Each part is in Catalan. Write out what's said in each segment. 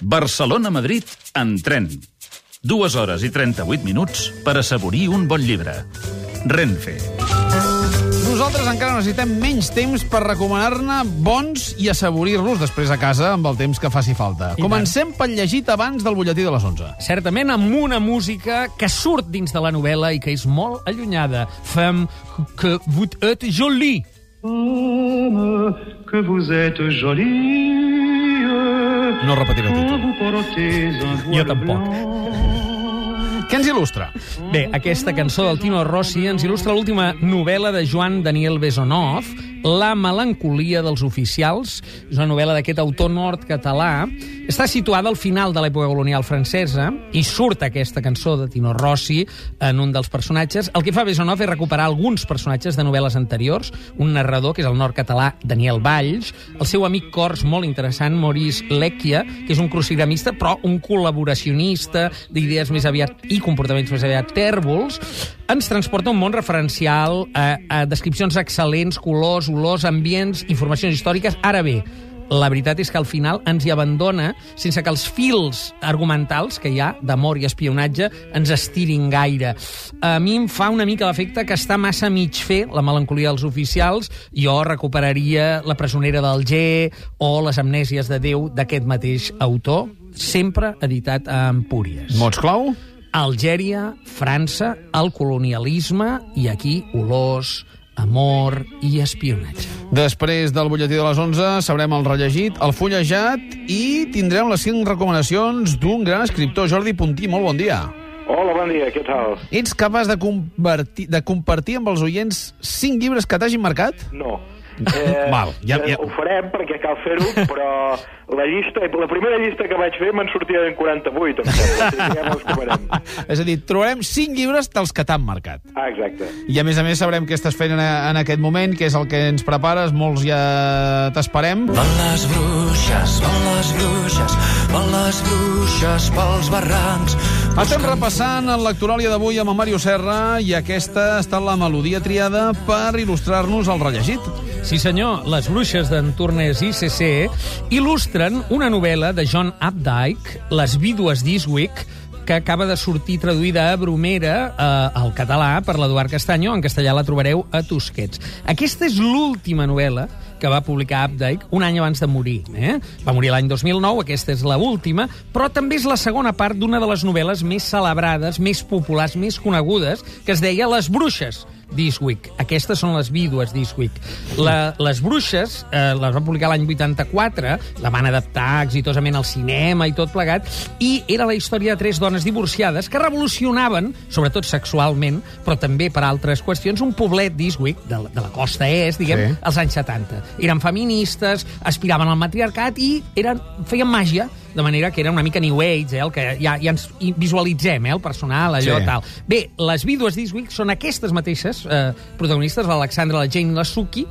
Barcelona-Madrid en tren. Dues hores i 38 minuts per assaborir un bon llibre. Renfe. Nosaltres encara necessitem menys temps per recomanar-ne bons i assaborir-los després a casa amb el temps que faci falta. I Comencem pel llegit abans del butlletí de les 11. Certament amb una música que surt dins de la novel·la i que és molt allunyada. Femme que vous êtes jolie. Femme, que vous êtes jolie. No repetiré el títol. Jo tampoc. Què ens il·lustra? Bé, aquesta cançó del Tino Rossi ens il·lustra l'última novel·la de Joan Daniel Besonov, La melancolia dels oficials. És una novel·la d'aquest autor nord-català. Està situada al final de l'època colonial francesa i surt aquesta cançó de Tino Rossi en un dels personatges. El que fa Besonov és recuperar alguns personatges de novel·les anteriors, un narrador, que és el nord-català Daniel Valls, el seu amic cors molt interessant, Maurice Lecchia, que és un crucigramista, però un col·laboracionista d'idees més aviat i comportaments més aviat tèrbols, ens transporta un món referencial a, a descripcions excel·lents, colors, olors, ambients, informacions històriques. Ara bé, la veritat és que al final ens hi abandona sense que els fils argumentals que hi ha d'amor i espionatge ens estirin gaire. A mi em fa una mica l'efecte que està massa mig fer la melancolia dels oficials. Jo recuperaria La presonera del G o Les amnèsies de Déu d'aquest mateix autor, sempre editat a Empúries. Mots clau? Algèria, França, el colonialisme i aquí olors, amor i espionatge. Després del butlletí de les 11 sabrem el rellegit, el fullejat i tindrem les 5 recomanacions d'un gran escriptor, Jordi Puntí. Molt bon dia. Hola, bon dia, què tal? Ets capaç de, convertir, de compartir amb els oients 5 llibres que t'hagin marcat? No. Eh, Val, ja- ja- Ho farem perquè cal fer-ho, però la llista, la primera llista que vaig fer me'n sortia en 48, em sembla. O sigui, ja comerem. És a dir, trobarem 5 llibres dels que t'han marcat. Ah, exacte. I a més a més sabrem què estàs fent en, en aquest moment, que és el que ens prepares, molts ja t'esperem. Van les bruixes, van les bruixes, van les bruixes pels barrancs. Estem repassant el lectoràlia d'avui amb en Mario Serra i aquesta ha estat la melodia triada per il·lustrar-nos el rellegit. Sí, senyor, Les bruixes d'en Turnes ICC il·lustren una novel·la de John Updike, Les vídues d'Eastwick, que acaba de sortir traduïda a Bromera eh, al català per l'Eduard Castanyo. En castellà la trobareu a Tusquets. Aquesta és l'última novel·la que va publicar Updike un any abans de morir. Eh? Va morir l'any 2009, aquesta és la última, però també és la segona part d'una de les novel·les més celebrades, més populars, més conegudes, que es deia Les bruixes d'Eastwick. Aquestes són les vídues d'Eastwick. La, les bruixes eh, les va publicar l'any 84, la van adaptar exitosament al cinema i tot plegat, i era la història de tres dones divorciades que revolucionaven, sobretot sexualment, però també per altres qüestions, un poblet d'Eastwick, de, la- de la costa est, diguem, sí. als anys 70. Eren feministes, aspiraven al matriarcat i eren, feien màgia, de manera que era una mica New Age, eh, el que ja, ja ens visualitzem, eh, el personal, allò Sí. tal. Bé, les vídues d'Eastwick són aquestes mateixes eh, protagonistes, l'Alexandra, la Jane i la Suki,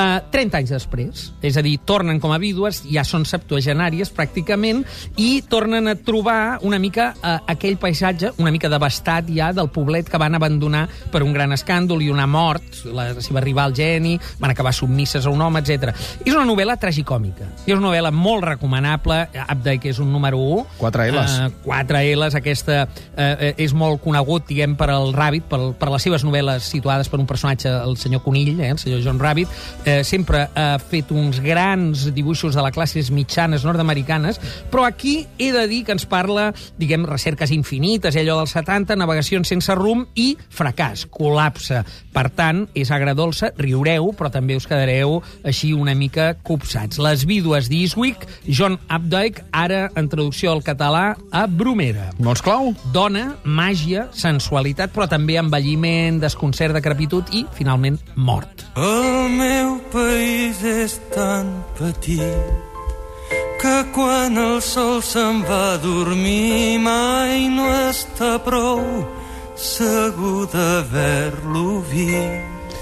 eh, 30 anys després. És a dir, tornen com a vídues, ja són septuagenàries pràcticament, i tornen a trobar una mica eh, aquell paisatge, una mica devastat ja del poblet que van abandonar per un gran escàndol i una mort, la seva rival Jenny, van acabar submisses a un home, etc. És una novel·la tragicòmica. És una novel·la molt recomanable. Updike és un número 1. Quatre Ls. Eh, quatre L's, aquesta eh, és molt conegut, diguem, per al Rabbit, per, per les seves novel·les situades per un personatge, el senyor Conill, eh, el senyor John Rabbit, eh, sempre ha fet uns grans dibuixos de les classes mitjanes nord-americanes, però aquí he de dir que ens parla, diguem, recerques infinites, allò dels 70, navegacions sense rumb i fracàs, col·lapse. Per tant, és agradolça, riureu, però també us quedareu així una mica copsats. Les vídues d'Eastwick, John Updike, ara en traducció al català a Bromera. Mots clau? Dona, màgia, sensualitat, però també envelliment, desconcert, decrepitud i, finalment, mort. El meu país és tan petit que quan el sol se'n va a dormir mai no està prou segur d'haver-lo vist.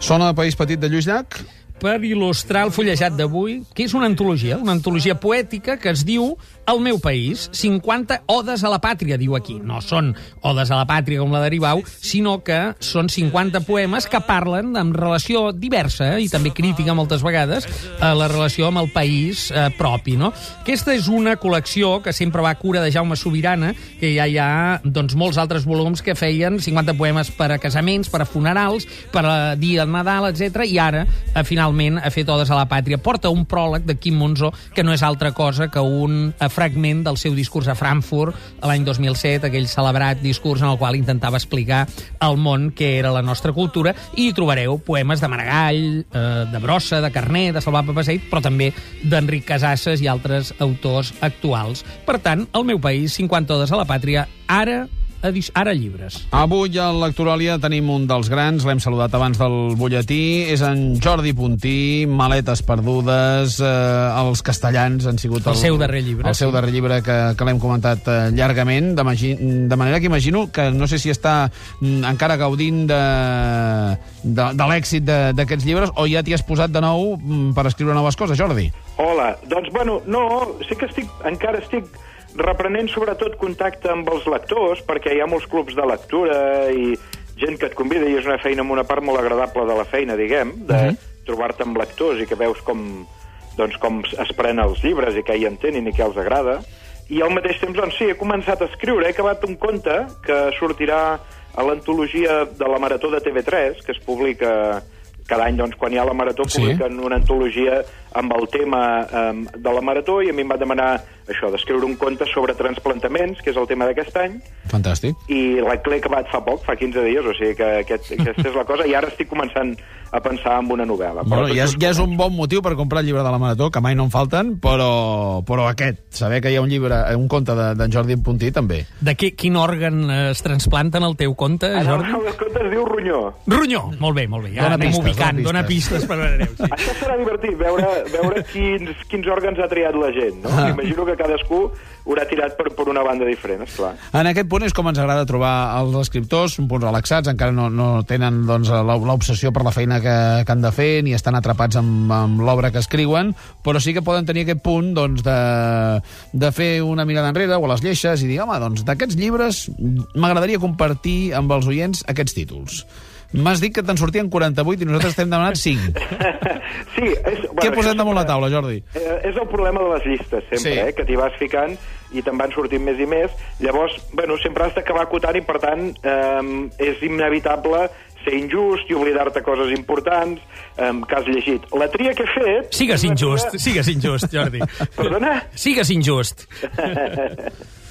Sona País Petit de Lluís Llach? Per il·lustrar el fullejat d'avui, que és una antologia, una antologia poètica que es diu El meu país, 50 odes a la pàtria, diu aquí. No són odes a la pàtria com la d'Aribau, sinó que són 50 poemes que parlen amb relació diversa, eh, i també crítica moltes vegades, a la relació amb el país eh, propi. No? Aquesta és una col·lecció que sempre va a cura de Jaume Sobirana, que ja hi ha doncs, molts altres volums que feien 50 poemes per a casaments, per a funerals, per a dia de Nadal, etc. i ara, eh, finalment, ha fet Odes a la Pàtria. Porta un pròleg de Quim Monzó, que no és altra cosa que un eh, fragment del seu discurs a Frankfurt l'any 2007, aquell celebrat discurs en el qual intentava explicar al món què era la nostra cultura, i hi trobareu poemes de Maragall, eh, de Brossa, de Carné, de Salvat Papaseit, però també d'Enric Casasses i altres autors actuals. Per tant, el meu país, 50 odes a la pàtria, ara ara llibres. Avui a Lectoràlia tenim un dels grans, l'hem saludat abans del butlletí, és en Jordi Puntí, Maletes perdudes, eh, els castellans han sigut... El seu darrer llibre, El seu sí. darrer llibre que, que l'hem comentat eh, llargament, de, magi- de manera que imagino que no sé si està mm, encara gaudint de, de, de l'èxit d'aquests llibres o ja t'hi has posat de nou mm, per escriure noves coses, Jordi. Hola, doncs bueno, no, sí que estic, encara estic reprenent sobretot contacte amb els lectors, perquè hi ha molts clubs de lectura i gent que et convida, i és una feina amb una part molt agradable de la feina, diguem, de trobar-te amb lectors i que veus com, doncs, com es prenen els llibres i què hi entenen i què els agrada. I al mateix temps, doncs sí, he començat a escriure, he acabat un conte que sortirà a l'antologia de la Marató de TV3, que es publica cada any, doncs, quan hi ha la Marató, Sí. publiquen una antologia amb el tema um, de la Marató i a mi em va demanar això, d'escriure un conte sobre transplantaments, que és el tema d'aquest any, Fantàstic. i l'he l'he acabat fa poc, fa 15 dies, o sigui que aquest, aquesta és la cosa, i ara estic començant a pensar en una novel·la. Però Bueno, ja, és, ja és un bon motiu per comprar el llibre de la Marató, que mai no en falten, però, però aquest, saber que hi ha un llibre, eh, un conte de- d'en Jordi Puntí, també. De què, quin òrgan eh, es transplanten al teu compte, En el Jordi? meu conte es diu Ronyó. Ronyó. Molt bé, molt bé. Ja Dóna anem pistes, ubicant. dóna Dóna pistes per veure. Sí. Això serà divertit, veure, veure quins, quins òrgans ha triat la gent, no? Ah. Imagino que cadascú haurà tirat per, per una banda diferent, esclar. En aquest punt és com ens agrada trobar els escriptors, un punt relaxats, encara no, no tenen doncs, la- l'obsessió per la feina que, que han de fer, ni estan atrapats amb, amb l'obra que escriuen, però sí que poden tenir aquest punt doncs, de, de fer una mirada enrere o a les lleixes i dir, home, doncs d'aquests llibres m'agradaria compartir amb els oients aquests títols. M'has dit que te'n sortien 48 i nosaltres t'hem demanat 5. Sí, és, bueno, Què posem damunt la taula, Jordi? Eh, és el problema de les llistes, sempre, Sí. eh? que t'hi vas ficant i te'n van sortint més i més. Llavors, bueno, sempre has d'acabar acotant i, per tant, eh, és inevitable ser injust i oblidar-te coses importants eh, que has llegit. La tria que he fet... Sigues injust, tria- sigues injust, Jordi. Perdona? Sigues injust.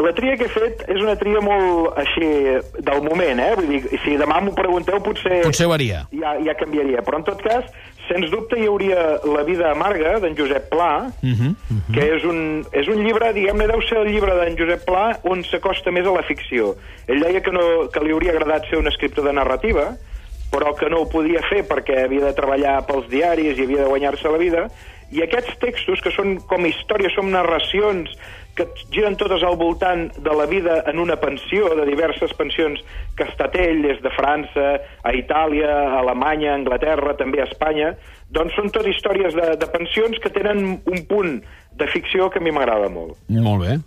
La tria que he fet és una tria molt així del moment, eh? Vull dir, si demà m'ho pregunteu, potser... Potser ho haria. ja, ja canviaria. Però, en tot cas, sens dubte hi hauria La vida amarga, d'en Josep Pla, uh Mhm, -huh, que és un, és un llibre, diguem-ne, deu ser el llibre d'en Josep Pla on s'acosta més a la ficció. Ell deia que, no, que li hauria agradat ser un escriptor de narrativa, però que no ho podia fer perquè havia de treballar pels diaris i havia de guanyar-se la vida, i aquests textos, que són com històries, són narracions que giren totes al voltant de la vida en una pensió, de diverses pensions que ha estat ell, des de França, a Itàlia, a Alemanya, a Anglaterra, també a Espanya, doncs són tot històries de, de pensions que tenen un punt de ficció que a mi m'agrada molt. Molt bé.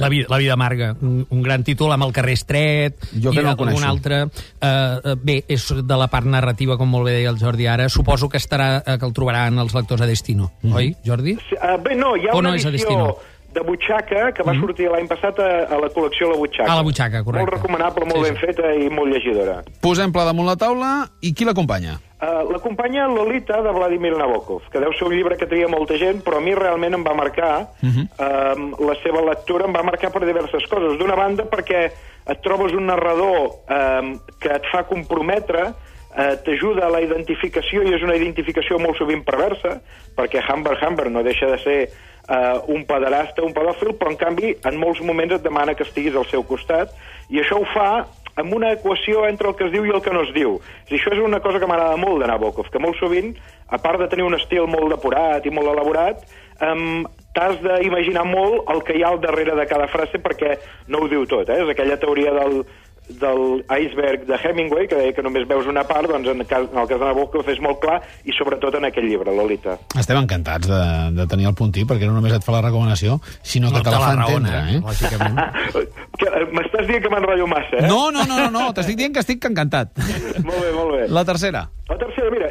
La vida, la vida amarga, un, un gran títol amb el carrer estret Jo que i no el algun altre. Uh, uh, bé, és de la part narrativa, com molt bé deia el Jordi ara. Suposo que estarà uh, que el trobaran els lectors a Destino, mm. oi, Jordi? Sí, Uh, bé, no, hi ha O una no és a edició Destino? De Butxaca que va sortir l'any passat a, a la col·lecció La Butxaca. A La Butxaca, correcte. Molt recomanable, molt Sí, ben sí. feta i molt llegidora. Posem pla damunt la taula i qui l'acompanya? Uh, L'acompanya Lolita de Vladimir Nabokov, que deu ser un llibre que tria molta gent, però a mi realment em va marcar, uh -huh. uh, la seva lectura em va marcar per diverses coses. D'una banda, perquè et trobes un narrador uh, que et fa comprometre, uh, t'ajuda a la identificació, i és una identificació molt sovint perversa, perquè Humbert Humbert no deixa de ser uh, un pederasta, un pedòfil, però en canvi en molts moments et demana que estiguis al seu costat, i això ho fa amb una equació entre el que es diu i el que no es diu. I això és una cosa que m'agrada molt de Nabokov, que molt sovint, a part de tenir un estil molt depurat i molt elaborat, um, t'has d'imaginar molt el que hi ha al darrere de cada frase perquè no ho diu tot, eh? És aquella teoria del del iceberg de Hemingway, que deia que només veus una part, doncs en, el cas, en el cas de Nabokov és molt clar, i sobretot en aquell llibre, Lolita. Estem encantats de, de tenir el puntí, perquè no només et fa la recomanació, sinó que No, te la te fa la raona, entendre. Eh? lògicament. Que, eh, M'estàs dient que m'enrotllo massa, eh? No, no, no, no, no t'estic dient que estic encantat. Molt bé, molt bé. La tercera. La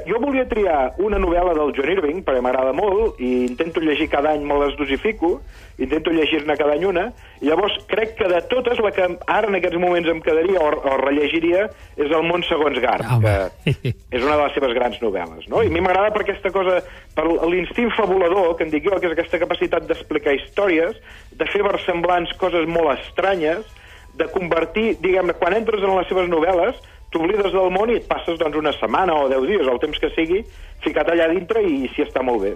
jo volia triar una novel·la del John Irving, perquè m'agrada molt, i intento llegir cada any, me les dosifico, intento llegir-ne cada any una, i llavors crec que de totes, la que ara en aquests moments em quedaria o, o rellegiria és El món segons Garp, Home. que és una de les seves grans novel·les, no? I a mi m'agrada per aquesta cosa, per l'instint fabulador, que en dic jo, que és aquesta capacitat d'explicar històries, de fer versemblants coses molt estranyes, de convertir, diguem-ne, quan entres en les seves novel·les, t'oblides del món i et passes doncs, una setmana o deu dies, el temps que sigui, ficat allà dintre i s'hi està molt bé.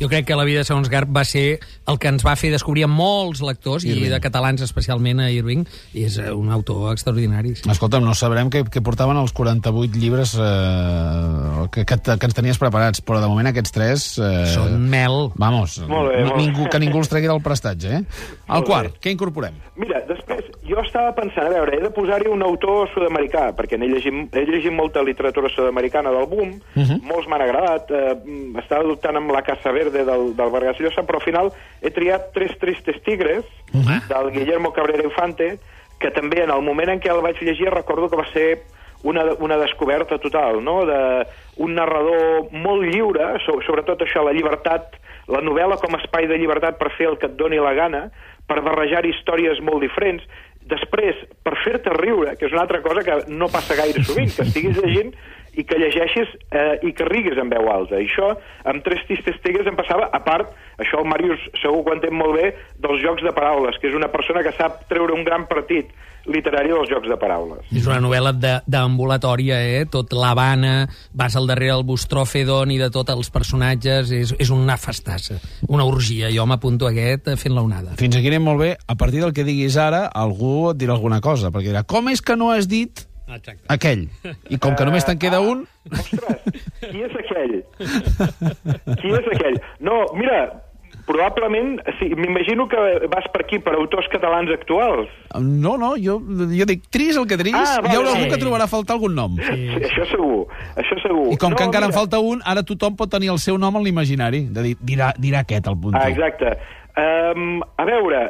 Jo crec que La vida segons Garp va ser el que ens va fer descobrir a molts lectors, i de catalans especialment a Irving, i és eh, un autor extraordinari. sí. Escolta'm, no sabrem què, què portaven els 48 llibres eh, que, que, que ens tenies preparats, però de moment aquests tres... Eh, Són mel. Vamos, Molt bé, no, molt bé. ningú, que ningú els tregui del prestatge, eh? El Molt quart, bé. què incorporem? Mira, després, jo estava pensant, a veure, he de posar-hi un autor sud-americà, perquè n'he llegit, he llegit molta literatura sud-americana del boom, uh -huh. molts m'han agradat, eh, estava dubtant amb La Casa Verde del, del Vargas Llosa, però al final he triat Tres Tristes Tigres, uh -huh. del Guillermo Cabrera Infante, que també en el moment en què el vaig llegir recordo que va ser una, una descoberta total, no?, de un narrador molt lliure, so, sobretot això, la llibertat, la novel·la com a espai de llibertat per fer el que et doni la gana, per barrejar històries molt diferents, després, per fer-te riure, que és una altra cosa que no passa gaire sovint, que estiguis llegint i que llegeixis eh, i que riguis en veu alta. I això, amb tres tistes tigres em passava, a part, això el Màrius segur que ho entén molt bé, dels jocs de paraules, que és una persona que sap treure un gran partit literari dels jocs de paraules. És una novel·la de- d'ambulatòria, eh? Tot l'Havana, vas al darrere del bustròfedon i de tots els personatges, és, és una festassa, una orgia. Jo m'apunto a aquest eh, fent la onada. Fins aquí anem molt bé. A partir del que diguis ara, algú et dirà alguna cosa, perquè dirà, com és que no has dit Exacte. aquell? I com que només te'n queda un... Ostres, qui és aquell? Qui és aquell? No, mira, probablement, sí, m'imagino que vas per aquí, per autors catalans actuals. No, no, jo, jo dic, tris el que tris, Ah, hi haurà vale. algú que trobarà a faltar algun nom. Sí, això segur, això segur. I com que No, encara en mira, falta un, ara tothom pot tenir el seu nom en l'imaginari. De dir, dirà, dirà aquest, el puntí. Ah, exacte. Um, a veure,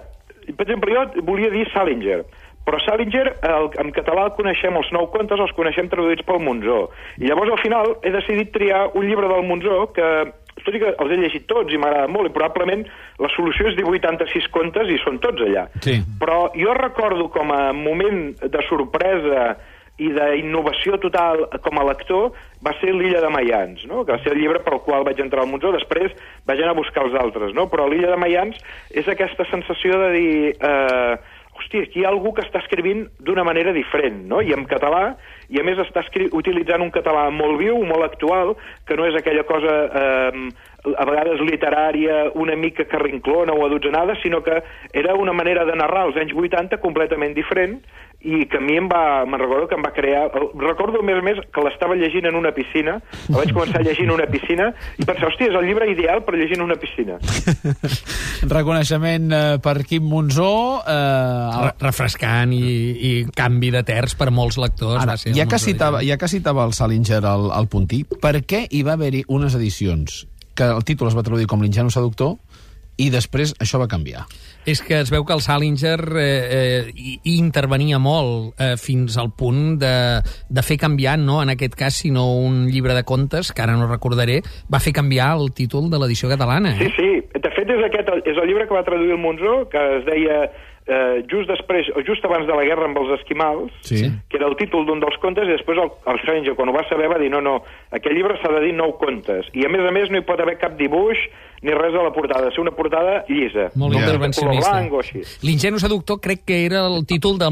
per exemple, jo volia dir Salinger, però Salinger, el, en català el coneixem, els nou contes els coneixem traduïts pel Monzó. I llavors, al final, he decidit triar un llibre del Monzó que, tot i que els he llegit tots i m'agrada molt, i probablement la solució és dir 86 contes i són tots allà. Sí. Però jo recordo com a moment de sorpresa i d'innovació total com a lector va ser l'Illa de Mayans, no? que va ser el llibre pel qual vaig entrar al Monzó, després vaig anar a buscar els altres, no? però l'Illa de Mayans és aquesta sensació de dir... Eh, hòstia, aquí hi ha algú que està escrivint d'una manera diferent, no? I en català, i a més està escri utilitzant un català molt viu, molt actual, que no és aquella cosa eh, a vegades literària, una mica carrinclona o adotzenada, sinó que era una manera de narrar als anys 80 completament diferent i que a mi em va, me'n recordo que em va crear... Recordo, a més a més, que l'estava llegint en una piscina, el vaig començar llegint en una piscina i pensar, hòstia, és el llibre ideal per llegir en una piscina. Reconeixement eh, per Quim Monzó. Eh, Re- refrescant i, i canvi de terç per molts lectors. Ara, ser ja el que, citava, ja que citava el Salinger al, al puntí, per què hi va haver-hi unes edicions que el títol es va traduir com l'ingenu seductor i després això va canviar? És que es veu que el Salinger eh, eh, intervenia molt eh, fins al punt de, de fer canviar, no en aquest cas, sinó un llibre de contes, que ara no recordaré, va fer canviar el títol de l'edició catalana. Sí, Eh? sí. De fet, és, aquest, és el llibre que va traduir el Monzó, que es deia eh, just després, o just abans de la guerra amb els esquimals, Sí. que era el títol d'un dels contes, i després el, el Stranger, quan ho va saber, va dir no, no, aquest llibre s'ha de dir nou contes. I a més a més no hi pot haver cap dibuix ni res a la portada, ser una portada llisa. Molt color intervencionista. L'ingenu seductor crec que era el títol de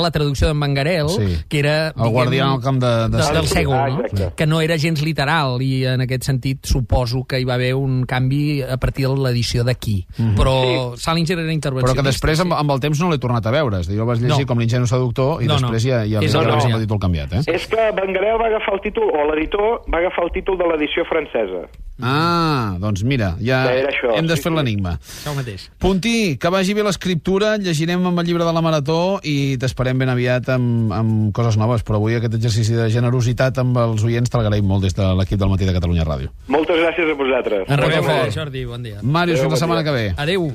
la traducció d'en Bangarel, Sí. que era... El guardià al camp de- de de, Sègol. del Sègol, Ah, no? que no era gens literal, i en aquest sentit suposo que hi va haver un canvi a partir de l'edició d'aquí. Però Salinger era Però intervencionista. que després, amb, sí. Amb el temps no l'he tornat a veure. És a dir, jo el vaig llegir No. com l'ingenu seductor i No, no. després ja, ja, És ja, no, ha. el títol canviat, eh? És que Bengarel va agafar el títol, o l'editor va agafar el títol de l'edició francesa. Ah, doncs mira, ja això, hem sí, desfet sí. l'enigma. Això mateix. Puntí, que vagi bé l'escriptura, llegirem amb el llibre de la Marató i t'esperem ben aviat amb, amb coses noves, però avui aquest exercici de generositat amb els oients te'l agraïm molt des de l'equip del Matí de Catalunya Ràdio. Moltes gràcies a vosaltres. Fort. Jordi, bon dia. Màrius, fins la setmana dia. que ve. Adéu.